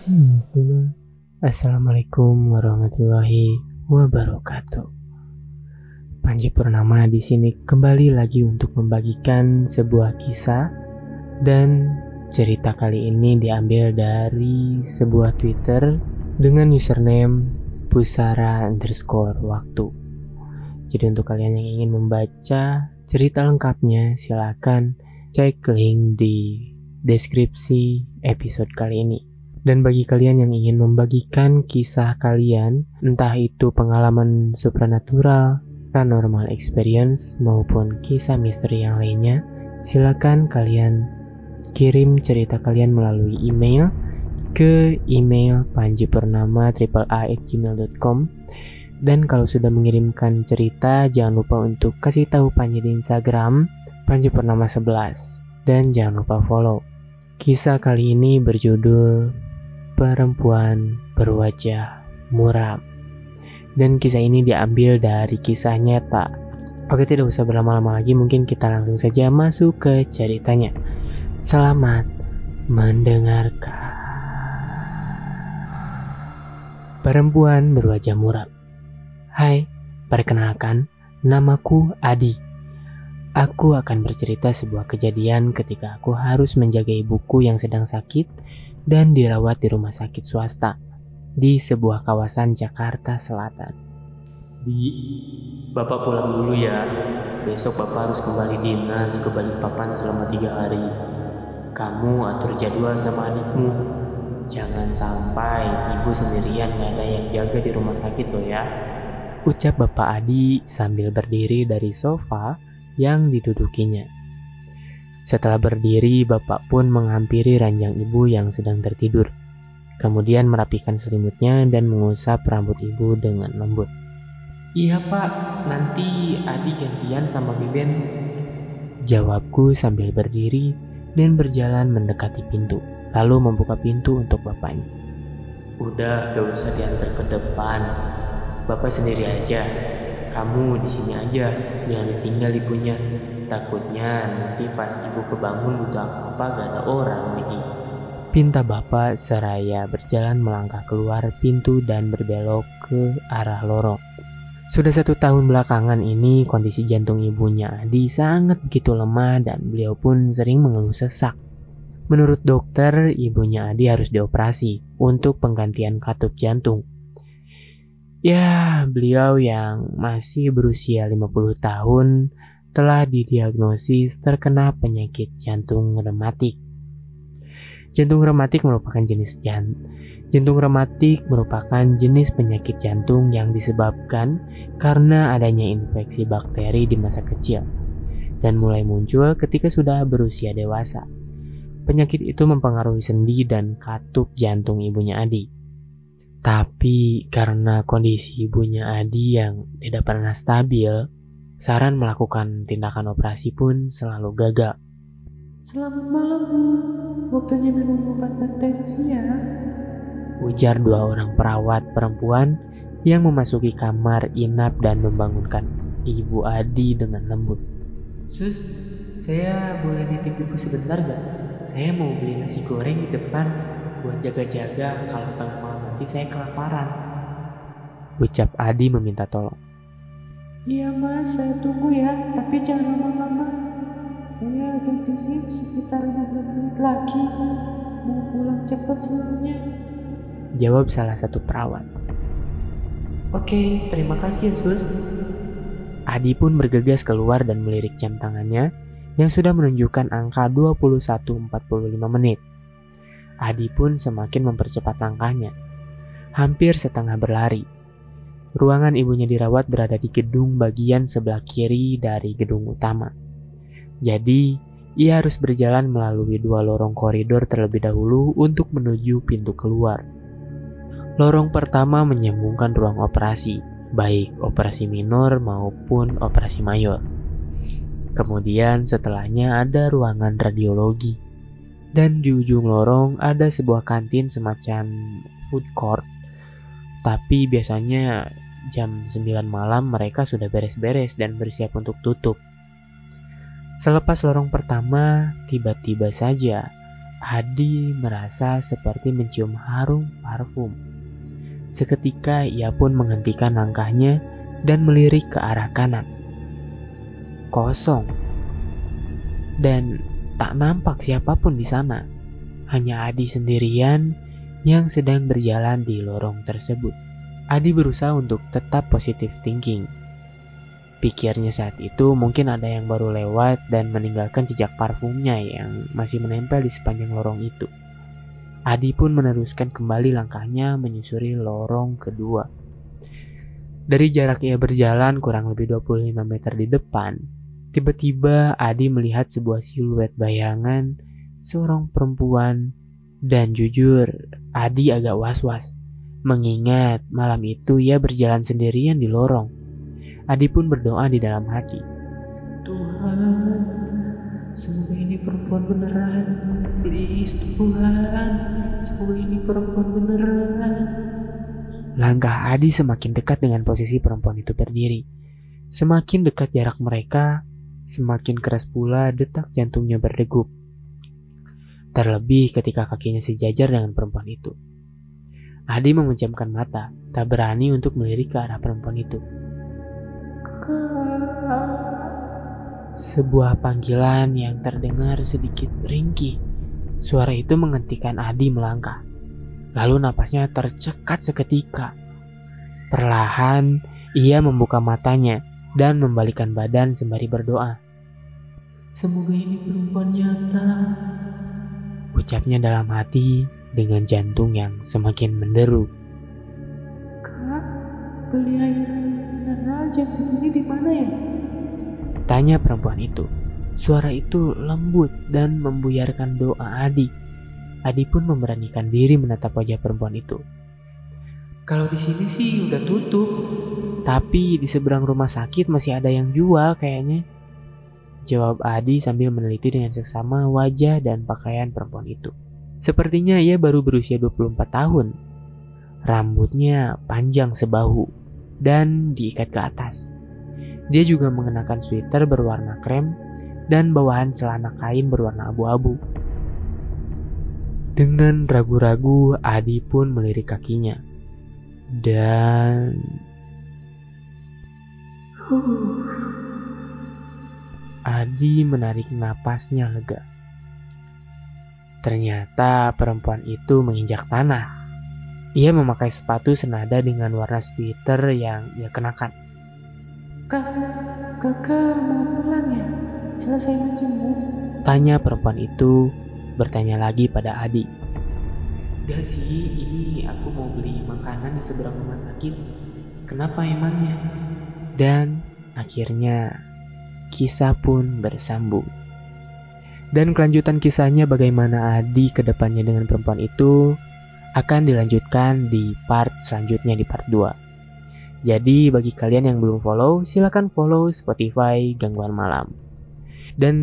Hmm, Assalamualaikum warahmatullahi wabarakatuh. Panji Purnama di sini kembali lagi untuk membagikan sebuah kisah dan cerita kali ini diambil dari sebuah Twitter dengan username pusara underscore waktu. Jadi untuk kalian yang ingin membaca cerita lengkapnya silakan cek link di deskripsi episode kali ini. Dan bagi kalian yang ingin membagikan kisah kalian, entah itu pengalaman supernatural, paranormal experience, maupun kisah misteri yang lainnya, silakan kalian kirim cerita kalian melalui email ke email panjipurnama gmail.com dan kalau sudah mengirimkan cerita jangan lupa untuk kasih tahu Panji di Instagram Panji Purnama 11 dan jangan lupa follow. Kisah kali ini berjudul perempuan berwajah muram. Dan kisah ini diambil dari kisah nyata. Oke, tidak usah berlama-lama lagi, mungkin kita langsung saja masuk ke ceritanya. Selamat mendengarkan. Perempuan berwajah muram. Hai, perkenalkan, namaku Adi. Aku akan bercerita sebuah kejadian ketika aku harus menjaga ibuku yang sedang sakit dan dirawat di rumah sakit swasta di sebuah kawasan Jakarta Selatan. Di Bapak pulang dulu ya. Besok Bapak harus kembali dinas ke Balikpapan selama tiga hari. Kamu atur jadwal sama adikmu. Jangan sampai ibu sendirian gak ada yang jaga di rumah sakit loh ya. Ucap Bapak Adi sambil berdiri dari sofa yang didudukinya. Setelah berdiri, bapak pun menghampiri ranjang ibu yang sedang tertidur. Kemudian merapikan selimutnya dan mengusap rambut ibu dengan lembut. Iya pak, nanti adik gantian sama Biben. Jawabku sambil berdiri dan berjalan mendekati pintu, lalu membuka pintu untuk bapaknya. Udah, gak usah diantar ke depan. Bapak sendiri aja. Kamu di sini aja, jangan ditinggal ibunya. Takutnya nanti pas ibu kebangun butuh apa-apa gak ada orang lagi. Pinta bapak seraya berjalan melangkah keluar pintu dan berbelok ke arah lorong. Sudah satu tahun belakangan ini kondisi jantung ibunya Adi sangat begitu lemah dan beliau pun sering mengeluh sesak. Menurut dokter, ibunya Adi harus dioperasi untuk penggantian katup jantung. Ya, beliau yang masih berusia 50 tahun telah didiagnosis terkena penyakit jantung rematik. Jantung rematik merupakan jenis jan Jantung rematik merupakan jenis penyakit jantung yang disebabkan karena adanya infeksi bakteri di masa kecil dan mulai muncul ketika sudah berusia dewasa. Penyakit itu mempengaruhi sendi dan katup jantung ibunya Adi. Tapi karena kondisi ibunya Adi yang tidak pernah stabil, Saran melakukan tindakan operasi pun selalu gagal. Selamat malam, Bu. Waktunya minum obat tensi ya. Ujar dua orang perawat perempuan yang memasuki kamar inap dan membangunkan Ibu Adi dengan lembut. Sus, saya boleh nitip ibu sebentar gak? Saya mau beli nasi goreng di depan buat jaga-jaga kalau tengah nanti saya kelaparan. Ucap Adi meminta tolong. Iya mas, saya tunggu ya, tapi jangan lama-lama. Saya ganti shift sekitar 15 menit lagi. Mau pulang cepat semuanya. Jawab salah satu perawat. Oke, terima kasih ya sus. Adi pun bergegas keluar dan melirik jam tangannya yang sudah menunjukkan angka 21.45 menit. Adi pun semakin mempercepat langkahnya. Hampir setengah berlari Ruangan ibunya dirawat berada di gedung bagian sebelah kiri dari gedung utama. Jadi, ia harus berjalan melalui dua lorong koridor terlebih dahulu untuk menuju pintu keluar. Lorong pertama menyambungkan ruang operasi, baik operasi minor maupun operasi mayor. Kemudian setelahnya ada ruangan radiologi. Dan di ujung lorong ada sebuah kantin semacam food court tapi biasanya jam 9 malam mereka sudah beres-beres dan bersiap untuk tutup. Selepas lorong pertama, tiba-tiba saja Adi merasa seperti mencium harum parfum. Seketika ia pun menghentikan langkahnya dan melirik ke arah kanan. Kosong. Dan tak nampak siapa pun di sana. Hanya Adi sendirian yang sedang berjalan di lorong tersebut. Adi berusaha untuk tetap positif thinking Pikirnya saat itu mungkin ada yang baru lewat dan meninggalkan jejak parfumnya yang masih menempel di sepanjang lorong itu. Adi pun meneruskan kembali langkahnya menyusuri lorong kedua. Dari jarak ia berjalan kurang lebih 25 meter di depan, tiba-tiba Adi melihat sebuah siluet bayangan seorang perempuan dan jujur Adi agak was-was mengingat malam itu ia berjalan sendirian di lorong. Adi pun berdoa di dalam hati. Tuhan, semoga ini perempuan beneran. Please Tuhan, semoga ini perempuan beneran. Langkah Adi semakin dekat dengan posisi perempuan itu berdiri. Semakin dekat jarak mereka, semakin keras pula detak jantungnya berdegup. Terlebih ketika kakinya sejajar dengan perempuan itu. Adi memejamkan mata, tak berani untuk melirik ke arah perempuan itu. Sebuah panggilan yang terdengar sedikit ringkih. Suara itu menghentikan Adi melangkah. Lalu napasnya tercekat seketika. Perlahan, ia membuka matanya dan membalikan badan sembari berdoa. Semoga ini perempuan nyata. Ucapnya dalam hati dengan jantung yang semakin menderu. Kak, beli air mineral jam segini di mana ya? Tanya perempuan itu. Suara itu lembut dan membuyarkan doa Adi. Adi pun memberanikan diri menatap wajah perempuan itu. Kalau di sini sih udah tutup. Tapi di seberang rumah sakit masih ada yang jual kayaknya. Jawab Adi sambil meneliti dengan seksama wajah dan pakaian perempuan itu. Sepertinya ia baru berusia 24 tahun. Rambutnya panjang sebahu dan diikat ke atas. Dia juga mengenakan sweater berwarna krem dan bawahan celana kain berwarna abu-abu. Dengan ragu-ragu, Adi pun melirik kakinya. Dan... Adi menarik napasnya lega. Ternyata perempuan itu menginjak tanah. Ia memakai sepatu senada dengan warna sweater yang ia kenakan. Kak, kakak mau pulang ya? Selesai menjemur? Tanya perempuan itu bertanya lagi pada Adi. Udah sih, ini aku mau beli makanan di seberang rumah sakit. Kenapa emangnya? Dan akhirnya kisah pun bersambung. Dan kelanjutan kisahnya bagaimana Adi ke depannya dengan perempuan itu akan dilanjutkan di part selanjutnya di part 2. Jadi bagi kalian yang belum follow, silahkan follow Spotify Gangguan Malam. Dan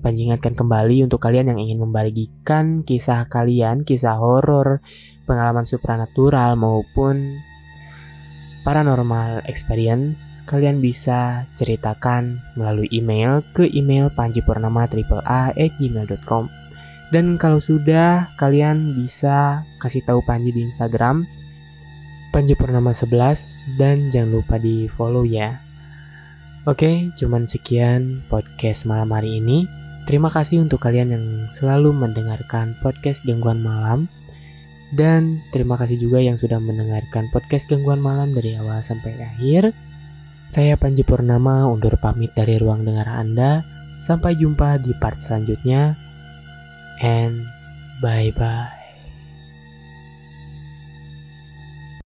panjingatkan kembali untuk kalian yang ingin membagikan kisah kalian, kisah horor, pengalaman supranatural maupun paranormal experience, kalian bisa ceritakan melalui email ke email panjipurnama@gmail.com. Dan kalau sudah, kalian bisa kasih tahu Panji di Instagram Panji Purnama 11 dan jangan lupa di follow ya. Oke, cuman sekian podcast malam hari ini. Terima kasih untuk kalian yang selalu mendengarkan podcast Gangguan Malam. Dan terima kasih juga yang sudah mendengarkan podcast Gangguan Malam dari awal sampai akhir. Saya Panji Purnama undur pamit dari ruang dengar Anda. Sampai jumpa di part selanjutnya. And bye-bye.